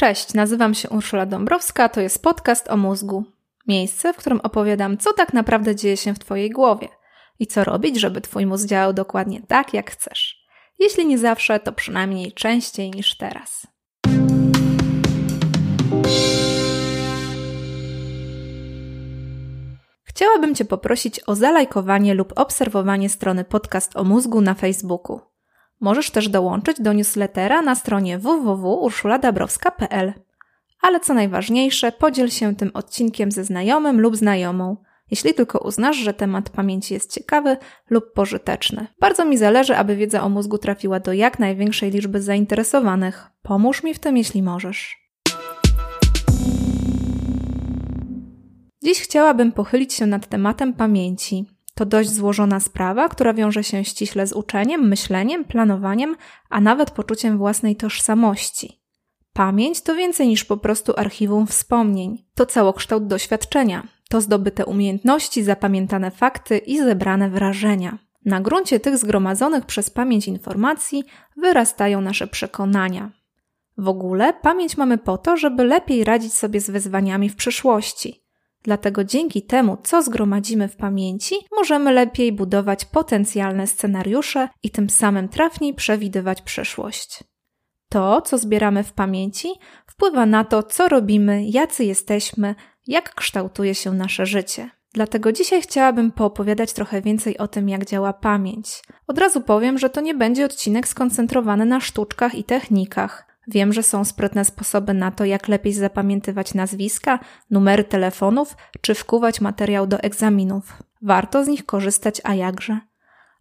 Cześć, nazywam się Urszula Dąbrowska, to jest podcast o mózgu. Miejsce, w którym opowiadam, co tak naprawdę dzieje się w Twojej głowie i co robić, żeby Twój mózg działał dokładnie tak, jak chcesz. Jeśli nie zawsze, to przynajmniej częściej niż teraz. Chciałabym Cię poprosić o zalajkowanie lub obserwowanie strony podcast o mózgu na Facebooku. Możesz też dołączyć do newslettera na stronie www.urszuladabrowska.pl. Ale co najważniejsze, podziel się tym odcinkiem ze znajomym lub znajomą, jeśli tylko uznasz, że temat pamięci jest ciekawy lub pożyteczny. Bardzo mi zależy, aby wiedza o mózgu trafiła do jak największej liczby zainteresowanych. Pomóż mi w tym, jeśli możesz. Dziś chciałabym pochylić się nad tematem pamięci. To dość złożona sprawa, która wiąże się ściśle z uczeniem, myśleniem, planowaniem, a nawet poczuciem własnej tożsamości. Pamięć to więcej niż po prostu archiwum wspomnień. To całokształt doświadczenia. To zdobyte umiejętności, zapamiętane fakty i zebrane wrażenia. Na gruncie tych zgromadzonych przez pamięć informacji wyrastają nasze przekonania. W ogóle pamięć mamy po to, żeby lepiej radzić sobie z wyzwaniami w przyszłości. Dlatego dzięki temu, co zgromadzimy w pamięci, możemy lepiej budować potencjalne scenariusze i tym samym trafniej przewidywać przyszłość. To, co zbieramy w pamięci, wpływa na to, co robimy, jacy jesteśmy, jak kształtuje się nasze życie. Dlatego dzisiaj chciałabym poopowiadać trochę więcej o tym, jak działa pamięć. Od razu powiem, że to nie będzie odcinek skoncentrowany na sztuczkach i technikach. Wiem, że są sprytne sposoby na to, jak lepiej zapamiętywać nazwiska, numery telefonów czy wkuwać materiał do egzaminów. Warto z nich korzystać, a jakże.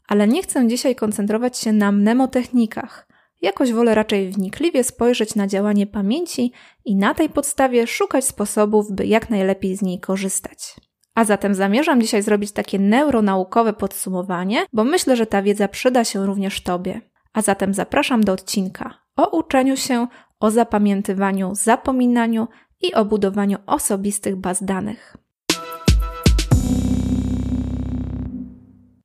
Ale nie chcę dzisiaj koncentrować się na mnemotechnikach. Jakoś wolę raczej wnikliwie spojrzeć na działanie pamięci i na tej podstawie szukać sposobów, by jak najlepiej z niej korzystać. A zatem zamierzam dzisiaj zrobić takie neuronaukowe podsumowanie, bo myślę, że ta wiedza przyda się również Tobie. A zatem zapraszam do odcinka o uczeniu się, o zapamiętywaniu, zapominaniu i o budowaniu osobistych baz danych.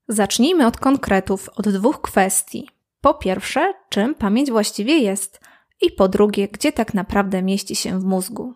Zacznijmy od konkretów, od dwóch kwestii. Po pierwsze, czym pamięć właściwie jest, i po drugie, gdzie tak naprawdę mieści się w mózgu.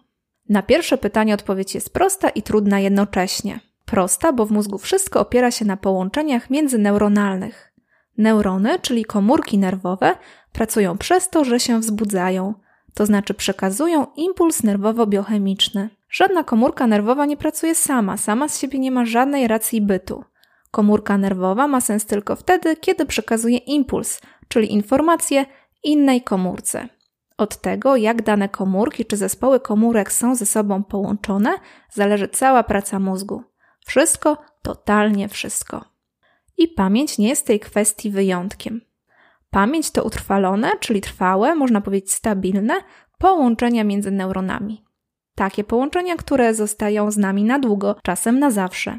Na pierwsze pytanie odpowiedź jest prosta i trudna jednocześnie. Prosta, bo w mózgu wszystko opiera się na połączeniach międzyneuronalnych. Neurony, czyli komórki nerwowe, pracują przez to, że się wzbudzają, to znaczy przekazują impuls nerwowo-biochemiczny. Żadna komórka nerwowa nie pracuje sama, sama z siebie nie ma żadnej racji bytu. Komórka nerwowa ma sens tylko wtedy, kiedy przekazuje impuls, czyli informację innej komórce. Od tego, jak dane komórki czy zespoły komórek są ze sobą połączone, zależy cała praca mózgu. Wszystko, totalnie wszystko. I pamięć nie jest tej kwestii wyjątkiem. Pamięć to utrwalone, czyli trwałe, można powiedzieć stabilne, połączenia między neuronami. Takie połączenia, które zostają z nami na długo, czasem na zawsze.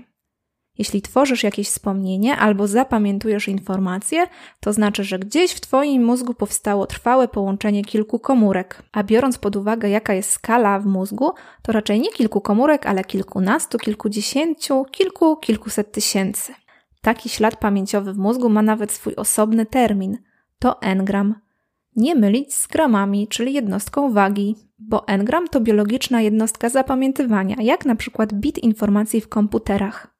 Jeśli tworzysz jakieś wspomnienie albo zapamiętujesz informacje, to znaczy, że gdzieś w Twoim mózgu powstało trwałe połączenie kilku komórek. A biorąc pod uwagę, jaka jest skala w mózgu, to raczej nie kilku komórek, ale kilkunastu, kilkudziesięciu, kilku, kilkuset tysięcy. Taki ślad pamięciowy w mózgu ma nawet swój osobny termin to engram. Nie mylić z gramami, czyli jednostką wagi, bo engram to biologiczna jednostka zapamiętywania, jak na przykład bit informacji w komputerach.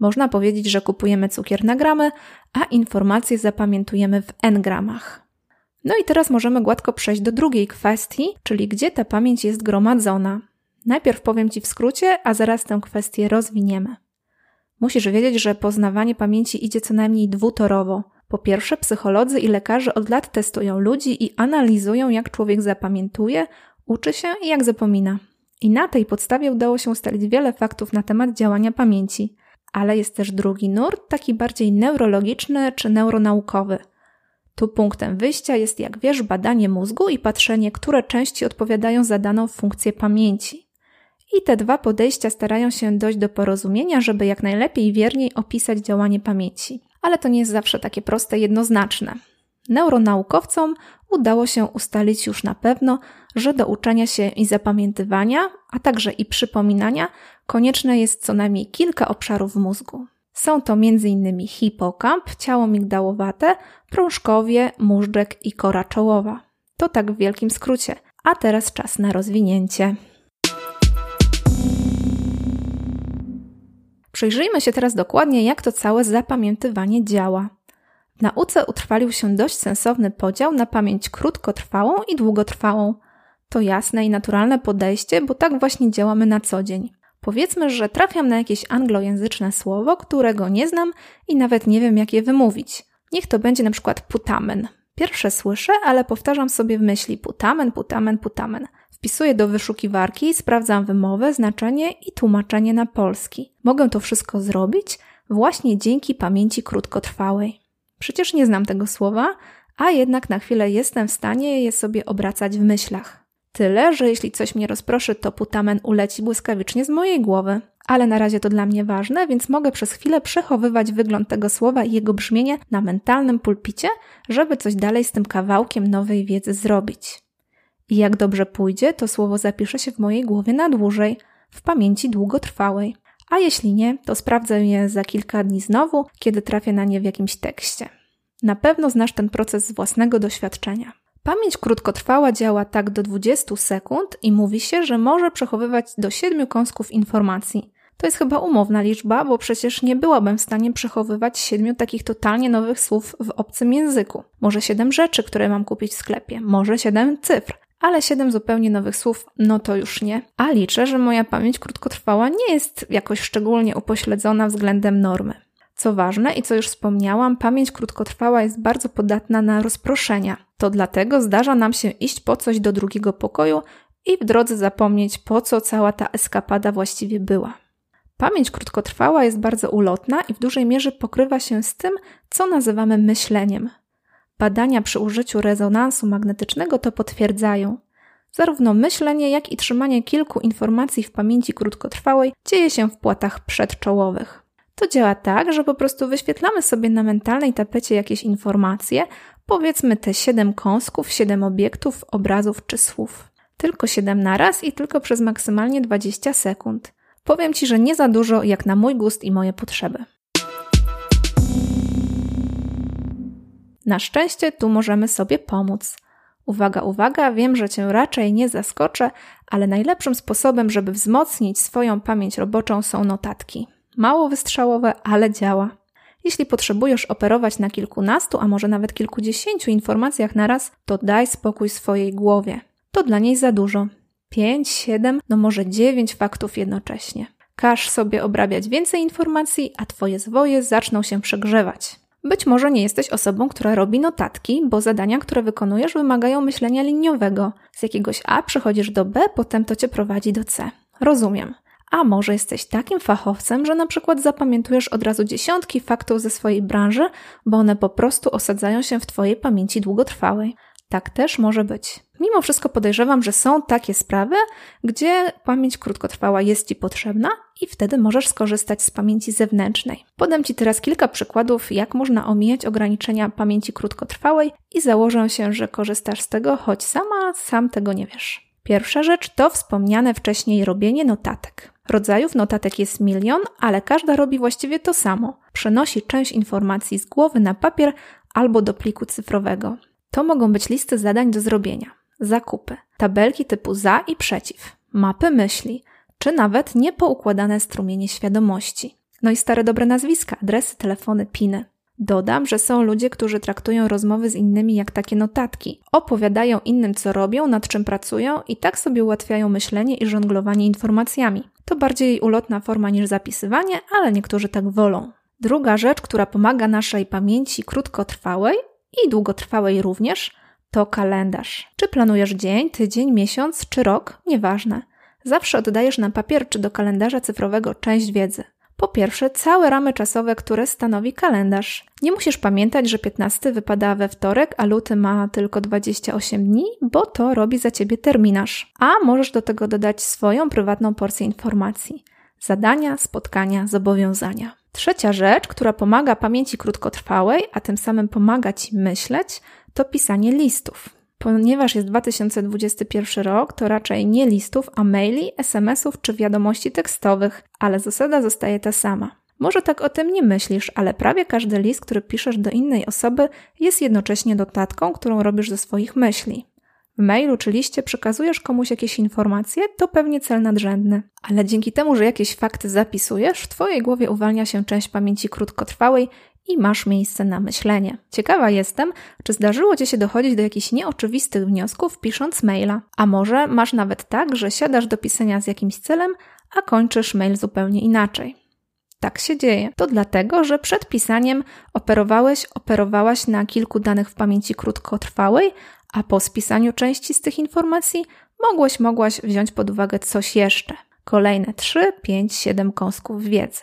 Można powiedzieć, że kupujemy cukier na gramy, a informacje zapamiętujemy w engramach. No i teraz możemy gładko przejść do drugiej kwestii, czyli gdzie ta pamięć jest gromadzona. Najpierw powiem Ci w skrócie, a zaraz tę kwestię rozwiniemy. Musisz wiedzieć, że poznawanie pamięci idzie co najmniej dwutorowo. Po pierwsze, psycholodzy i lekarze od lat testują ludzi i analizują, jak człowiek zapamiętuje, uczy się i jak zapomina. I na tej podstawie udało się ustalić wiele faktów na temat działania pamięci. Ale jest też drugi nurt, taki bardziej neurologiczny czy neuronaukowy. Tu punktem wyjścia jest, jak wiesz, badanie mózgu i patrzenie, które części odpowiadają za daną funkcję pamięci. I te dwa podejścia starają się dojść do porozumienia, żeby jak najlepiej i wierniej opisać działanie pamięci. Ale to nie jest zawsze takie proste jednoznaczne. Neuronaukowcom udało się ustalić już na pewno, że do uczenia się i zapamiętywania, a także i przypominania, konieczne jest co najmniej kilka obszarów mózgu. Są to m.in. hipokamp, ciało migdałowate, prążkowie, móżdżek i kora czołowa. To tak w wielkim skrócie – A teraz czas na rozwinięcie. Przyjrzyjmy się teraz dokładnie, jak to całe zapamiętywanie działa. W nauce utrwalił się dość sensowny podział na pamięć krótkotrwałą i długotrwałą. To jasne i naturalne podejście, bo tak właśnie działamy na co dzień. Powiedzmy, że trafiam na jakieś anglojęzyczne słowo, którego nie znam i nawet nie wiem, jak je wymówić. Niech to będzie na przykład putamen. Pierwsze słyszę, ale powtarzam sobie w myśli putamen, putamen, putamen. Wpisuję do wyszukiwarki, sprawdzam wymowę, znaczenie i tłumaczenie na polski. Mogę to wszystko zrobić właśnie dzięki pamięci krótkotrwałej. Przecież nie znam tego słowa, a jednak na chwilę jestem w stanie je sobie obracać w myślach. Tyle, że jeśli coś mnie rozproszy, to putamen uleci błyskawicznie z mojej głowy. Ale na razie to dla mnie ważne, więc mogę przez chwilę przechowywać wygląd tego słowa i jego brzmienie na mentalnym pulpicie, żeby coś dalej z tym kawałkiem nowej wiedzy zrobić. I jak dobrze pójdzie, to słowo zapisze się w mojej głowie na dłużej, w pamięci długotrwałej. A jeśli nie, to sprawdzę je za kilka dni znowu, kiedy trafię na nie w jakimś tekście. Na pewno znasz ten proces z własnego doświadczenia. Pamięć krótkotrwała działa tak do 20 sekund i mówi się, że może przechowywać do 7 kąsków informacji. To jest chyba umowna liczba, bo przecież nie byłabym w stanie przechowywać siedmiu takich totalnie nowych słów w obcym języku. Może siedem rzeczy, które mam kupić w sklepie, może siedem cyfr, ale siedem zupełnie nowych słów, no to już nie. A liczę, że moja pamięć krótkotrwała nie jest jakoś szczególnie upośledzona względem normy. Co ważne i co już wspomniałam, pamięć krótkotrwała jest bardzo podatna na rozproszenia. To dlatego zdarza nam się iść po coś do drugiego pokoju i w drodze zapomnieć, po co cała ta eskapada właściwie była. Pamięć krótkotrwała jest bardzo ulotna i w dużej mierze pokrywa się z tym, co nazywamy myśleniem. Badania przy użyciu rezonansu magnetycznego to potwierdzają. Zarówno myślenie, jak i trzymanie kilku informacji w pamięci krótkotrwałej dzieje się w płatach przedczołowych. To działa tak, że po prostu wyświetlamy sobie na mentalnej tapecie jakieś informacje, powiedzmy te 7 kąsków, 7 obiektów, obrazów czy słów. Tylko 7 naraz i tylko przez maksymalnie 20 sekund. Powiem Ci, że nie za dużo jak na mój gust i moje potrzeby. Na szczęście tu możemy sobie pomóc. Uwaga, uwaga, wiem, że Cię raczej nie zaskoczę, ale najlepszym sposobem, żeby wzmocnić swoją pamięć roboczą są notatki. Mało wystrzałowe, ale działa. Jeśli potrzebujesz operować na kilkunastu, a może nawet kilkudziesięciu informacjach naraz, to daj spokój swojej głowie. To dla niej za dużo. Pięć, siedem, no może dziewięć faktów jednocześnie. Każ sobie obrabiać więcej informacji, a twoje zwoje zaczną się przegrzewać. Być może nie jesteś osobą, która robi notatki, bo zadania, które wykonujesz, wymagają myślenia liniowego. Z jakiegoś A przechodzisz do B, potem to cię prowadzi do C. Rozumiem. A może jesteś takim fachowcem, że na przykład zapamiętujesz od razu dziesiątki faktów ze swojej branży, bo one po prostu osadzają się w Twojej pamięci długotrwałej. Tak też może być. Mimo wszystko podejrzewam, że są takie sprawy, gdzie pamięć krótkotrwała jest Ci potrzebna i wtedy możesz skorzystać z pamięci zewnętrznej. Podam Ci teraz kilka przykładów, jak można omijać ograniczenia pamięci krótkotrwałej i założę się, że korzystasz z tego, choć sama sam tego nie wiesz. Pierwsza rzecz to wspomniane wcześniej robienie notatek. Rodzajów notatek jest milion, ale każda robi właściwie to samo. Przenosi część informacji z głowy na papier albo do pliku cyfrowego. To mogą być listy zadań do zrobienia, zakupy, tabelki typu za i przeciw, mapy myśli, czy nawet niepoukładane strumienie świadomości. No i stare dobre nazwiska, adresy, telefony, piny. Dodam, że są ludzie, którzy traktują rozmowy z innymi jak takie notatki. Opowiadają innym, co robią, nad czym pracują i tak sobie ułatwiają myślenie i żonglowanie informacjami. To bardziej ulotna forma niż zapisywanie, ale niektórzy tak wolą. Druga rzecz, która pomaga naszej pamięci krótkotrwałej i długotrwałej również, to kalendarz. Czy planujesz dzień, tydzień, miesiąc czy rok? Nieważne. Zawsze oddajesz na papier czy do kalendarza cyfrowego część wiedzy. Po pierwsze, całe ramy czasowe, które stanowi kalendarz. Nie musisz pamiętać, że 15 wypada we wtorek, a luty ma tylko 28 dni, bo to robi za ciebie terminarz. A możesz do tego dodać swoją prywatną porcję informacji. Zadania, spotkania, zobowiązania. Trzecia rzecz, która pomaga pamięci krótkotrwałej, a tym samym pomaga ci myśleć, to pisanie listów. Ponieważ jest 2021 rok, to raczej nie listów, a maili, SMS-ów czy wiadomości tekstowych, ale zasada zostaje ta sama. Może tak o tym nie myślisz, ale prawie każdy list, który piszesz do innej osoby, jest jednocześnie dodatką, którą robisz ze swoich myśli. W mailu czy liście przekazujesz komuś jakieś informacje, to pewnie cel nadrzędny. Ale dzięki temu, że jakieś fakty zapisujesz, w Twojej głowie uwalnia się część pamięci krótkotrwałej i masz miejsce na myślenie. Ciekawa jestem, czy zdarzyło Ci się dochodzić do jakichś nieoczywistych wniosków pisząc maila. A może masz nawet tak, że siadasz do pisania z jakimś celem, a kończysz mail zupełnie inaczej. Tak się dzieje. To dlatego, że przed pisaniem operowałeś, operowałaś na kilku danych w pamięci krótkotrwałej, a po spisaniu części z tych informacji mogłeś, mogłaś wziąć pod uwagę coś jeszcze. Kolejne 3, 5, 7 kąsków wiedzy.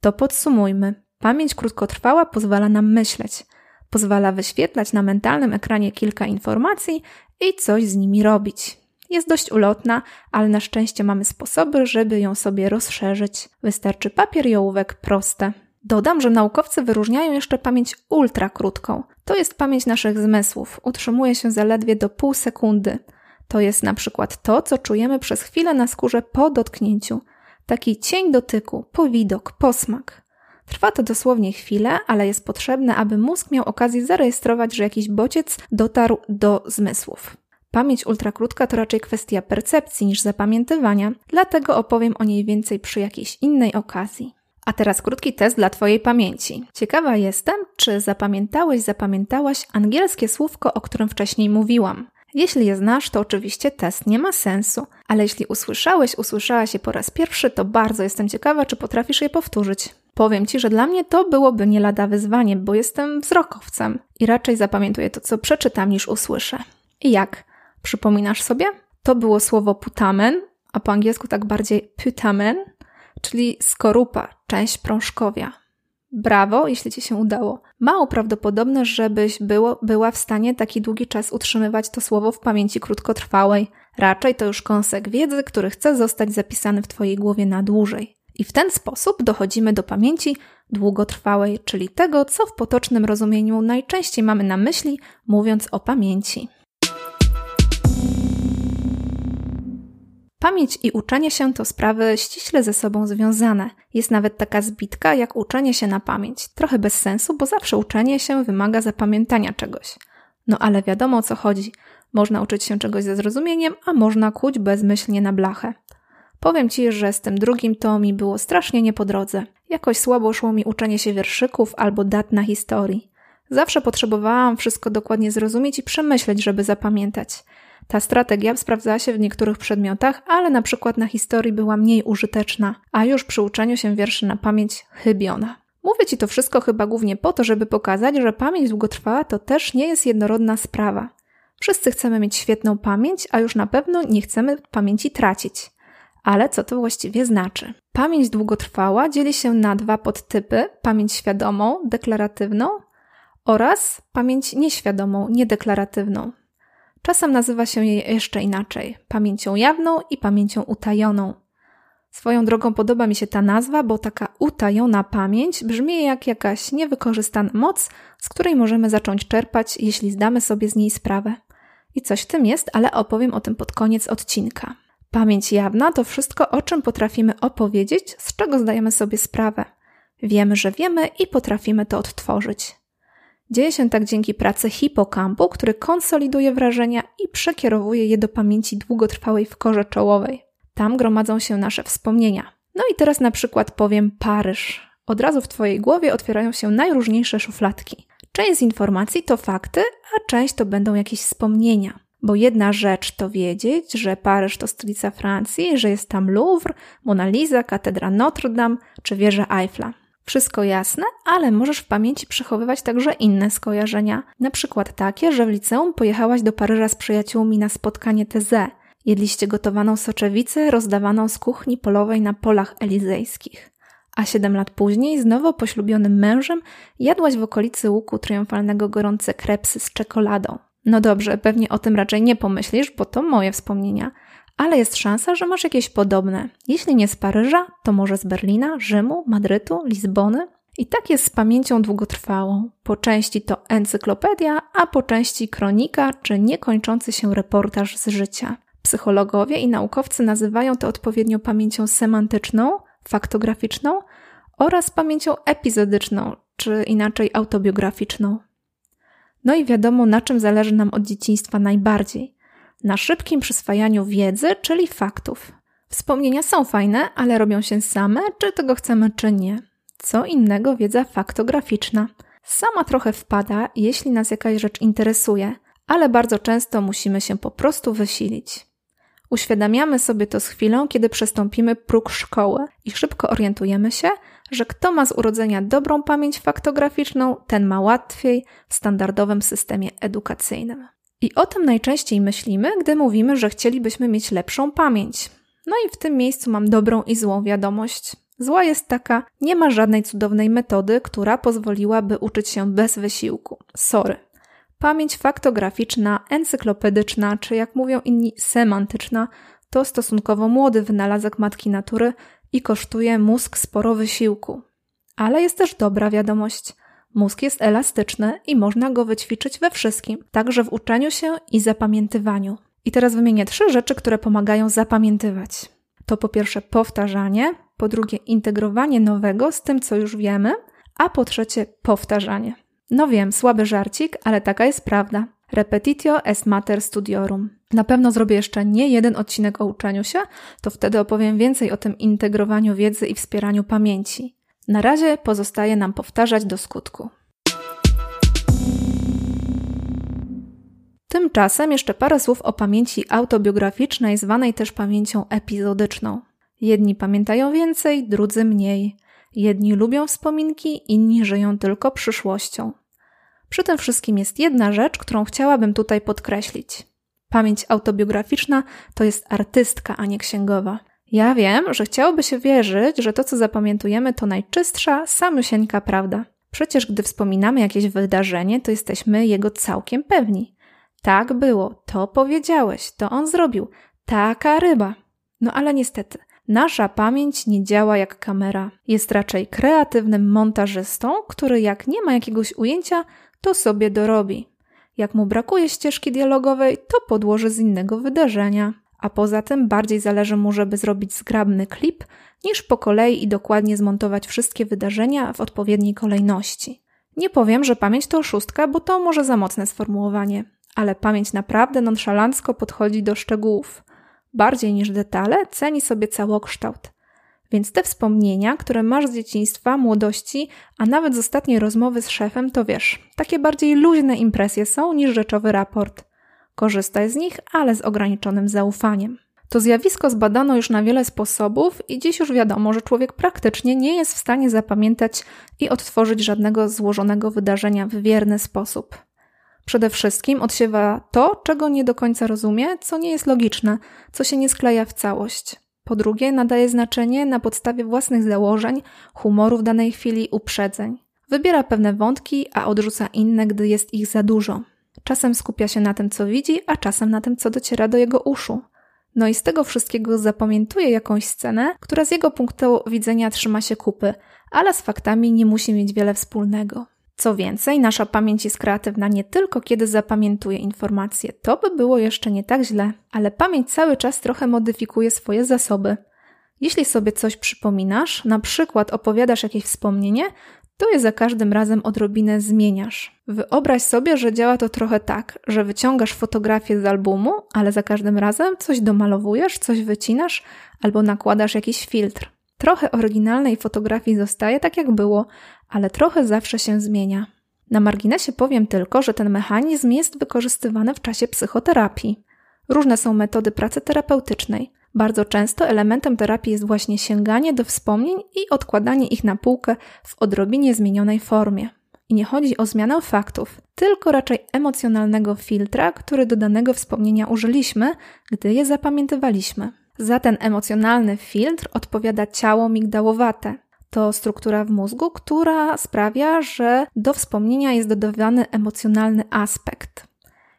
To podsumujmy. Pamięć krótkotrwała pozwala nam myśleć, pozwala wyświetlać na mentalnym ekranie kilka informacji i coś z nimi robić. Jest dość ulotna, ale na szczęście mamy sposoby, żeby ją sobie rozszerzyć. Wystarczy papier i ołówek proste. Dodam, że naukowcy wyróżniają jeszcze pamięć ultrakrótką. To jest pamięć naszych zmysłów. Utrzymuje się zaledwie do pół sekundy. To jest na przykład to, co czujemy przez chwilę na skórze po dotknięciu. Taki cień dotyku, powidok, posmak. Trwa to dosłownie chwilę, ale jest potrzebne, aby mózg miał okazję zarejestrować, że jakiś bociec dotarł do zmysłów. Pamięć ultrakrótka to raczej kwestia percepcji niż zapamiętywania, dlatego opowiem o niej więcej przy jakiejś innej okazji. A teraz krótki test dla Twojej pamięci. Ciekawa jestem, czy zapamiętałeś, zapamiętałaś angielskie słówko, o którym wcześniej mówiłam. Jeśli je znasz, to oczywiście test nie ma sensu, ale jeśli usłyszałeś, usłyszałaś je po raz pierwszy, to bardzo jestem ciekawa, czy potrafisz je powtórzyć. Powiem Ci, że dla mnie to byłoby nie lada wyzwanie, bo jestem wzrokowcem i raczej zapamiętuję to, co przeczytam, niż usłyszę. I jak? Przypominasz sobie? To było słowo putamen, a po angielsku tak bardziej putamen, czyli skorupa, część prążkowia. Brawo, jeśli ci się udało. Mało prawdopodobne, żebyś było, była w stanie taki długi czas utrzymywać to słowo w pamięci krótkotrwałej. Raczej to już kąsek wiedzy, który chce zostać zapisany w Twojej głowie na dłużej. I w ten sposób dochodzimy do pamięci długotrwałej, czyli tego, co w potocznym rozumieniu najczęściej mamy na myśli, mówiąc o pamięci. Pamięć i uczenie się to sprawy ściśle ze sobą związane. Jest nawet taka zbitka jak uczenie się na pamięć. Trochę bez sensu, bo zawsze uczenie się wymaga zapamiętania czegoś. No ale wiadomo o co chodzi. Można uczyć się czegoś ze zrozumieniem, a można kuć bezmyślnie na blachę. Powiem ci, że z tym drugim to mi było strasznie nie po drodze. Jakoś słabo szło mi uczenie się wierszyków albo dat na historii. Zawsze potrzebowałam wszystko dokładnie zrozumieć i przemyśleć, żeby zapamiętać. Ta strategia sprawdzała się w niektórych przedmiotach, ale na przykład na historii była mniej użyteczna, a już przy uczeniu się wierszy na pamięć chybiona. Mówię Ci to wszystko chyba głównie po to, żeby pokazać, że pamięć długotrwała to też nie jest jednorodna sprawa. Wszyscy chcemy mieć świetną pamięć, a już na pewno nie chcemy pamięci tracić. Ale co to właściwie znaczy? Pamięć długotrwała dzieli się na dwa podtypy: pamięć świadomą, deklaratywną oraz pamięć nieświadomą, niedeklaratywną. Czasem nazywa się je jeszcze inaczej pamięcią jawną i pamięcią utajoną. Swoją drogą podoba mi się ta nazwa, bo taka utajona pamięć brzmi jak jakaś niewykorzystana moc, z której możemy zacząć czerpać, jeśli zdamy sobie z niej sprawę. I coś w tym jest, ale opowiem o tym pod koniec odcinka. Pamięć jawna to wszystko, o czym potrafimy opowiedzieć, z czego zdajemy sobie sprawę. Wiemy, że wiemy i potrafimy to odtworzyć. Dzieje się tak dzięki pracy hipokampu, który konsoliduje wrażenia i przekierowuje je do pamięci długotrwałej w korze czołowej. Tam gromadzą się nasze wspomnienia. No i teraz na przykład powiem Paryż. Od razu w Twojej głowie otwierają się najróżniejsze szufladki. Część z informacji to fakty, a część to będą jakieś wspomnienia. Bo jedna rzecz to wiedzieć, że Paryż to stolica Francji, że jest tam Louvre, Mona Lisa, katedra Notre Dame czy wieża Eiffla. Wszystko jasne, ale możesz w pamięci przechowywać także inne skojarzenia. Na przykład takie, że w liceum pojechałaś do Paryża z przyjaciółmi na spotkanie TZ. Jedliście gotowaną soczewicę rozdawaną z kuchni polowej na polach elizejskich. A siedem lat później z nowo poślubionym mężem jadłaś w okolicy łuku triumfalnego gorące krepsy z czekoladą. No dobrze, pewnie o tym raczej nie pomyślisz, bo to moje wspomnienia – ale jest szansa, że masz jakieś podobne. Jeśli nie z Paryża, to może z Berlina, Rzymu, Madrytu, Lizbony. I tak jest z pamięcią długotrwałą. Po części to encyklopedia, a po części kronika czy niekończący się reportaż z życia. Psychologowie i naukowcy nazywają to odpowiednio pamięcią semantyczną, faktograficzną oraz pamięcią epizodyczną, czy inaczej autobiograficzną. No i wiadomo, na czym zależy nam od dzieciństwa najbardziej na szybkim przyswajaniu wiedzy, czyli faktów. Wspomnienia są fajne, ale robią się same, czy tego chcemy, czy nie. Co innego wiedza faktograficzna. Sama trochę wpada, jeśli nas jakaś rzecz interesuje, ale bardzo często musimy się po prostu wysilić. Uświadamiamy sobie to z chwilą, kiedy przestąpimy próg szkoły i szybko orientujemy się, że kto ma z urodzenia dobrą pamięć faktograficzną, ten ma łatwiej w standardowym systemie edukacyjnym. I o tym najczęściej myślimy, gdy mówimy, że chcielibyśmy mieć lepszą pamięć. No i w tym miejscu mam dobrą i złą wiadomość. Zła jest taka, nie ma żadnej cudownej metody, która pozwoliłaby uczyć się bez wysiłku. Sorry. Pamięć faktograficzna, encyklopedyczna, czy jak mówią inni, semantyczna, to stosunkowo młody wynalazek matki natury i kosztuje mózg sporo wysiłku. Ale jest też dobra wiadomość. Mózg jest elastyczny i można go wyćwiczyć we wszystkim, także w uczeniu się i zapamiętywaniu. I teraz wymienię trzy rzeczy, które pomagają zapamiętywać. To po pierwsze powtarzanie, po drugie integrowanie nowego z tym, co już wiemy, a po trzecie powtarzanie. No wiem, słaby żarcik, ale taka jest prawda. Repetitio est mater studiorum. Na pewno zrobię jeszcze nie jeden odcinek o uczeniu się, to wtedy opowiem więcej o tym integrowaniu wiedzy i wspieraniu pamięci. Na razie pozostaje nam powtarzać do skutku. Tymczasem jeszcze parę słów o pamięci autobiograficznej, zwanej też pamięcią epizodyczną. Jedni pamiętają więcej, drudzy mniej. Jedni lubią wspominki, inni żyją tylko przyszłością. Przy tym wszystkim jest jedna rzecz, którą chciałabym tutaj podkreślić. Pamięć autobiograficzna to jest artystka, a nie księgowa. Ja wiem, że chciałoby się wierzyć, że to, co zapamiętujemy, to najczystsza, samysieńka prawda. Przecież gdy wspominamy jakieś wydarzenie, to jesteśmy jego całkiem pewni. Tak było, to powiedziałeś, to on zrobił, taka ryba. No ale niestety, nasza pamięć nie działa jak kamera. Jest raczej kreatywnym montażystą, który jak nie ma jakiegoś ujęcia, to sobie dorobi. Jak mu brakuje ścieżki dialogowej, to podłoży z innego wydarzenia. A poza tym bardziej zależy mu, żeby zrobić zgrabny klip, niż po kolei i dokładnie zmontować wszystkie wydarzenia w odpowiedniej kolejności. Nie powiem, że pamięć to oszustka, bo to może za mocne sformułowanie, ale pamięć naprawdę nonszalancko podchodzi do szczegółów. Bardziej niż detale ceni sobie całokształt. Więc te wspomnienia, które masz z dzieciństwa, młodości, a nawet z ostatniej rozmowy z szefem, to wiesz, takie bardziej luźne impresje są niż rzeczowy raport. Korzystaj z nich, ale z ograniczonym zaufaniem. To zjawisko zbadano już na wiele sposobów i dziś już wiadomo, że człowiek praktycznie nie jest w stanie zapamiętać i odtworzyć żadnego złożonego wydarzenia w wierny sposób. Przede wszystkim odsiewa to, czego nie do końca rozumie, co nie jest logiczne, co się nie skleja w całość. Po drugie, nadaje znaczenie na podstawie własnych założeń, humoru w danej chwili, uprzedzeń. Wybiera pewne wątki, a odrzuca inne, gdy jest ich za dużo. Czasem skupia się na tym, co widzi, a czasem na tym, co dociera do jego uszu. No i z tego wszystkiego zapamiętuje jakąś scenę, która z jego punktu widzenia trzyma się kupy, ale z faktami nie musi mieć wiele wspólnego. Co więcej, nasza pamięć jest kreatywna nie tylko kiedy zapamiętuje informacje, to by było jeszcze nie tak źle, ale pamięć cały czas trochę modyfikuje swoje zasoby. Jeśli sobie coś przypominasz, na przykład opowiadasz jakieś wspomnienie, to je za każdym razem odrobinę zmieniasz. Wyobraź sobie, że działa to trochę tak, że wyciągasz fotografię z albumu, ale za każdym razem coś domalowujesz, coś wycinasz albo nakładasz jakiś filtr. Trochę oryginalnej fotografii zostaje tak jak było, ale trochę zawsze się zmienia. Na marginesie powiem tylko, że ten mechanizm jest wykorzystywany w czasie psychoterapii. Różne są metody pracy terapeutycznej. Bardzo często elementem terapii jest właśnie sięganie do wspomnień i odkładanie ich na półkę w odrobinie zmienionej formie. I nie chodzi o zmianę faktów, tylko raczej emocjonalnego filtra, który do danego wspomnienia użyliśmy, gdy je zapamiętywaliśmy. Za ten emocjonalny filtr odpowiada ciało migdałowate. To struktura w mózgu, która sprawia, że do wspomnienia jest dodawany emocjonalny aspekt.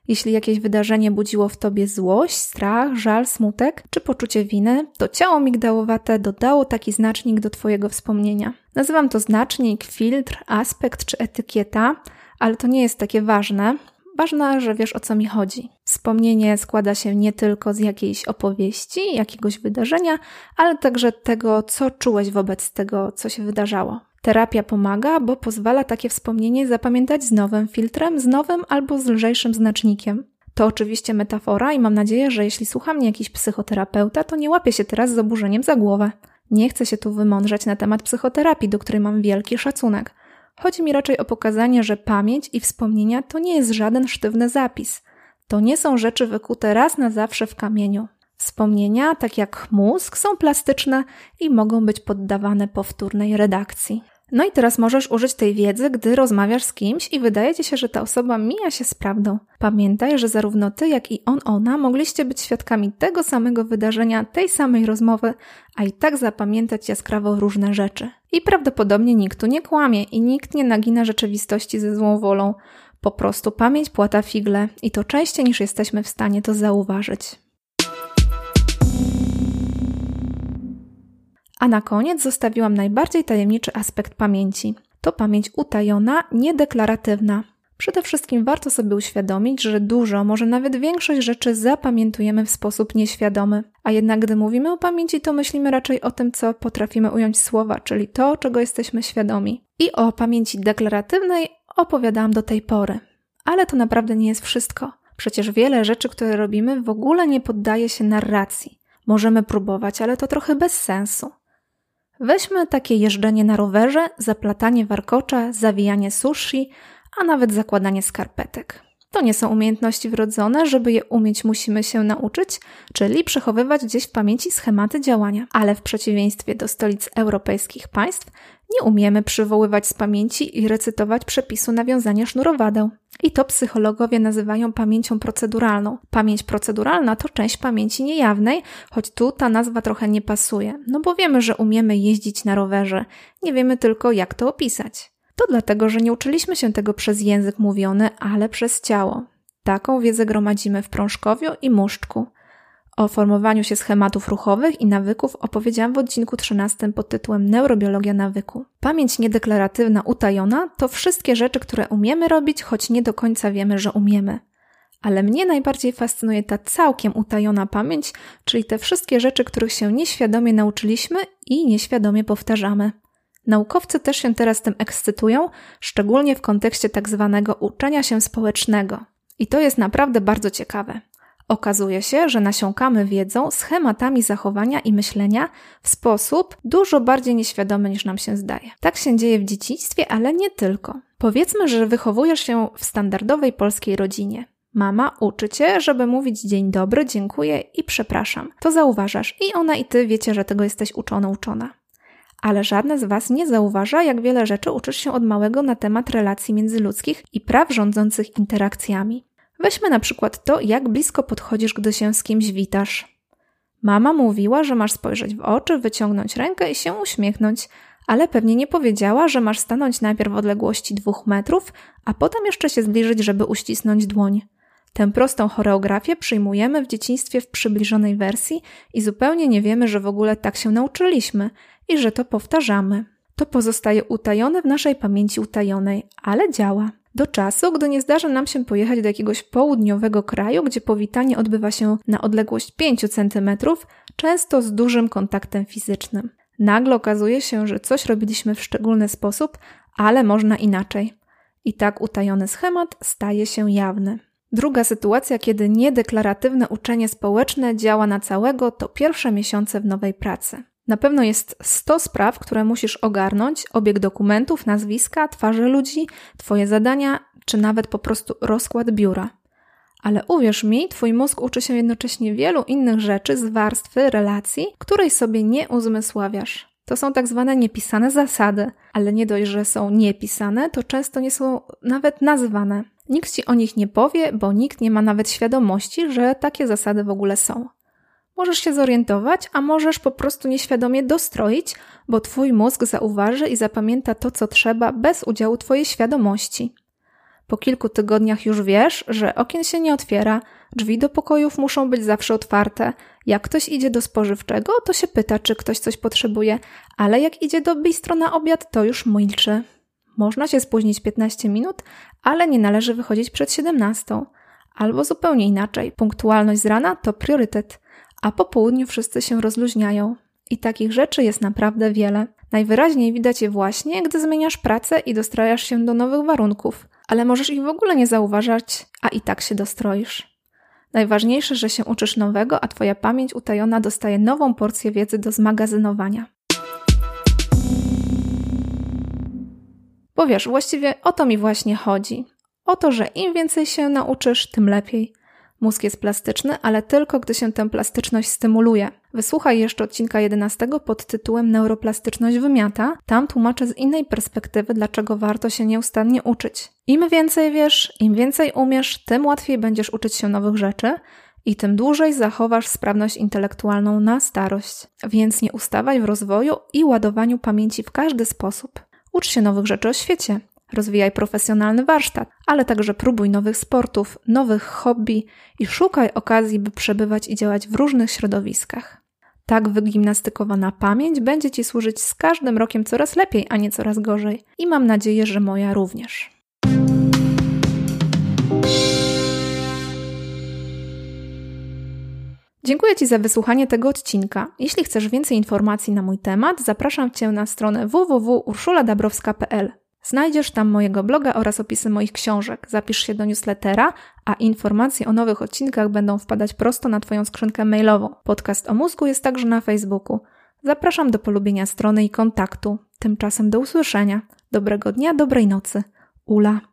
Jeśli jakieś wydarzenie budziło w tobie złość, strach, żal, smutek czy poczucie winy, to ciało migdałowate dodało taki znacznik do twojego wspomnienia. Nazywam to znacznik, filtr, aspekt czy etykieta, ale to nie jest takie ważne. Ważne, że wiesz o co mi chodzi. Wspomnienie składa się nie tylko z jakiejś opowieści, jakiegoś wydarzenia, ale także tego, co czułeś wobec tego, co się wydarzało. Terapia pomaga, bo pozwala takie wspomnienie zapamiętać z nowym filtrem, z nowym albo z lżejszym znacznikiem. To oczywiście metafora i mam nadzieję, że jeśli słucha mnie jakiś psychoterapeuta, to nie łapie się teraz z oburzeniem za głowę. Nie chcę się tu wymądrzeć na temat psychoterapii, do której mam wielki szacunek. Chodzi mi raczej o pokazanie, że pamięć i wspomnienia to nie jest żaden sztywny zapis. To nie są rzeczy wykute raz na zawsze w kamieniu. Wspomnienia, tak jak mózg, są plastyczne i mogą być poddawane powtórnej redakcji. No i teraz możesz użyć tej wiedzy, gdy rozmawiasz z kimś i wydaje ci się, że ta osoba mija się z prawdą. Pamiętaj, że zarówno ty, jak i on, ona mogliście być świadkami tego samego wydarzenia, tej samej rozmowy, a i tak zapamiętać jaskrawo różne rzeczy. I prawdopodobnie nikt tu nie kłamie i nikt nie nagina rzeczywistości ze złą wolą. Po prostu pamięć płata figle i to częściej niż jesteśmy w stanie to zauważyć. A na koniec zostawiłam najbardziej tajemniczy aspekt pamięci. To pamięć utajona, niedeklaratywna. Przede wszystkim warto sobie uświadomić, że dużo, może nawet większość rzeczy zapamiętujemy w sposób nieświadomy. A jednak gdy mówimy o pamięci, to myślimy raczej o tym, co potrafimy ująć słowa, czyli to, czego jesteśmy świadomi. I o pamięci deklaratywnej opowiadałam do tej pory. Ale to naprawdę nie jest wszystko. Przecież wiele rzeczy, które robimy, w ogóle nie poddaje się narracji. Możemy próbować, ale to trochę bez sensu. Weźmy takie jeżdżenie na rowerze, zaplatanie warkocza, zawijanie sushi, a nawet zakładanie skarpetek. To nie są umiejętności wrodzone, żeby je umieć musimy się nauczyć, czyli przechowywać gdzieś w pamięci schematy działania. Ale w przeciwieństwie do stolic europejskich państw, nie umiemy przywoływać z pamięci i recytować przepisu nawiązania sznurowadeł. I to psychologowie nazywają pamięcią proceduralną. Pamięć proceduralna to część pamięci niejawnej, choć tu ta nazwa trochę nie pasuje, no bo wiemy, że umiemy jeździć na rowerze, nie wiemy tylko jak to opisać. To dlatego, że nie uczyliśmy się tego przez język mówiony, ale przez ciało. Taką wiedzę gromadzimy w prążkowiu i muszczku. O formowaniu się schematów ruchowych i nawyków opowiedziałam w odcinku 13 pod tytułem Neurobiologia nawyku. Pamięć niedeklaratywna, utajona to wszystkie rzeczy, które umiemy robić, choć nie do końca wiemy, że umiemy. Ale mnie najbardziej fascynuje ta całkiem utajona pamięć, czyli te wszystkie rzeczy, których się nieświadomie nauczyliśmy i nieświadomie powtarzamy. Naukowcy też się teraz tym ekscytują, szczególnie w kontekście tak zwanego uczenia się społecznego. I to jest naprawdę bardzo ciekawe. Okazuje się, że nasiąkamy wiedzą, schematami zachowania i myślenia w sposób dużo bardziej nieświadomy niż nam się zdaje. Tak się dzieje w dzieciństwie, ale nie tylko. Powiedzmy, że wychowujesz się w standardowej polskiej rodzinie. Mama uczy cię, żeby mówić dzień dobry, dziękuję i przepraszam. To zauważasz i ona i ty wiecie, że tego jesteś uczona, uczona. Ale żadne z was nie zauważa, jak wiele rzeczy uczysz się od małego na temat relacji międzyludzkich i praw rządzących interakcjami. Weźmy na przykład to, jak blisko podchodzisz, gdy się z kimś witasz. Mama mówiła, że masz spojrzeć w oczy, wyciągnąć rękę i się uśmiechnąć, ale pewnie nie powiedziała, że masz stanąć najpierw w odległości dwóch metrów, a potem jeszcze się zbliżyć, żeby uścisnąć dłoń. Tę prostą choreografię przyjmujemy w dzieciństwie w przybliżonej wersji i zupełnie nie wiemy, że w ogóle tak się nauczyliśmy i że to powtarzamy. To pozostaje utajone w naszej pamięci utajonej, ale działa do czasu, gdy nie zdarzy nam się pojechać do jakiegoś południowego kraju, gdzie powitanie odbywa się na odległość 5 cm, często z dużym kontaktem fizycznym. Nagle okazuje się, że coś robiliśmy w szczególny sposób, ale można inaczej. I tak utajony schemat staje się jawny. Druga sytuacja, kiedy niedeklaratywne uczenie społeczne działa na całego, to pierwsze miesiące w nowej pracy. Na pewno jest 100 spraw, które musisz ogarnąć, obieg dokumentów, nazwiska, twarze ludzi, Twoje zadania, czy nawet po prostu rozkład biura. Ale uwierz mi, Twój mózg uczy się jednocześnie wielu innych rzeczy z warstwy relacji, której sobie nie uzmysławiasz. To są tak zwane niepisane zasady, ale nie dość, że są niepisane, to często nie są nawet nazwane. Nikt ci o nich nie powie, bo nikt nie ma nawet świadomości, że takie zasady w ogóle są. Możesz się zorientować, a możesz po prostu nieświadomie dostroić, bo twój mózg zauważy i zapamięta to, co trzeba, bez udziału twojej świadomości. Po kilku tygodniach już wiesz, że okien się nie otwiera, drzwi do pokojów muszą być zawsze otwarte. Jak ktoś idzie do spożywczego, to się pyta, czy ktoś coś potrzebuje, ale jak idzie do bistro na obiad, to już milczy. Można się spóźnić 15 minut, ale nie należy wychodzić przed 17. Albo zupełnie inaczej, punktualność z rana to priorytet a po południu wszyscy się rozluźniają. I takich rzeczy jest naprawdę wiele. Najwyraźniej widać je właśnie, gdy zmieniasz pracę i dostrajasz się do nowych warunków, ale możesz ich w ogóle nie zauważać, a i tak się dostroisz. Najważniejsze, że się uczysz nowego, a Twoja pamięć utajona dostaje nową porcję wiedzy do zmagazynowania. Bo wiesz, właściwie o to mi właśnie chodzi. O to, że im więcej się nauczysz, tym lepiej. Mózg jest plastyczny, ale tylko gdy się tę plastyczność stymuluje. Wysłuchaj jeszcze odcinka 11 pod tytułem Neuroplastyczność wymiata. Tam tłumaczę z innej perspektywy, dlaczego warto się nieustannie uczyć. Im więcej wiesz, im więcej umiesz, tym łatwiej będziesz uczyć się nowych rzeczy i tym dłużej zachowasz sprawność intelektualną na starość. Więc nie ustawaj w rozwoju i ładowaniu pamięci w każdy sposób. Ucz się nowych rzeczy o świecie, Rozwijaj profesjonalny warsztat, ale także próbuj nowych sportów, nowych hobby i szukaj okazji, by przebywać i działać w różnych środowiskach. Tak wygimnastykowana pamięć będzie Ci służyć z każdym rokiem coraz lepiej, a nie coraz gorzej. I mam nadzieję, że moja również. Dziękuję Ci za wysłuchanie tego odcinka. Jeśli chcesz więcej informacji na mój temat, zapraszam Cię na stronę www.urszuladabrowska.pl. Znajdziesz tam mojego bloga oraz opisy moich książek. Zapisz się do newslettera, a informacje o nowych odcinkach będą wpadać prosto na Twoją skrzynkę mailową. Podcast o mózgu jest także na Facebooku. Zapraszam do polubienia strony i kontaktu. Tymczasem do usłyszenia. Dobrego dnia, dobrej nocy. Ula.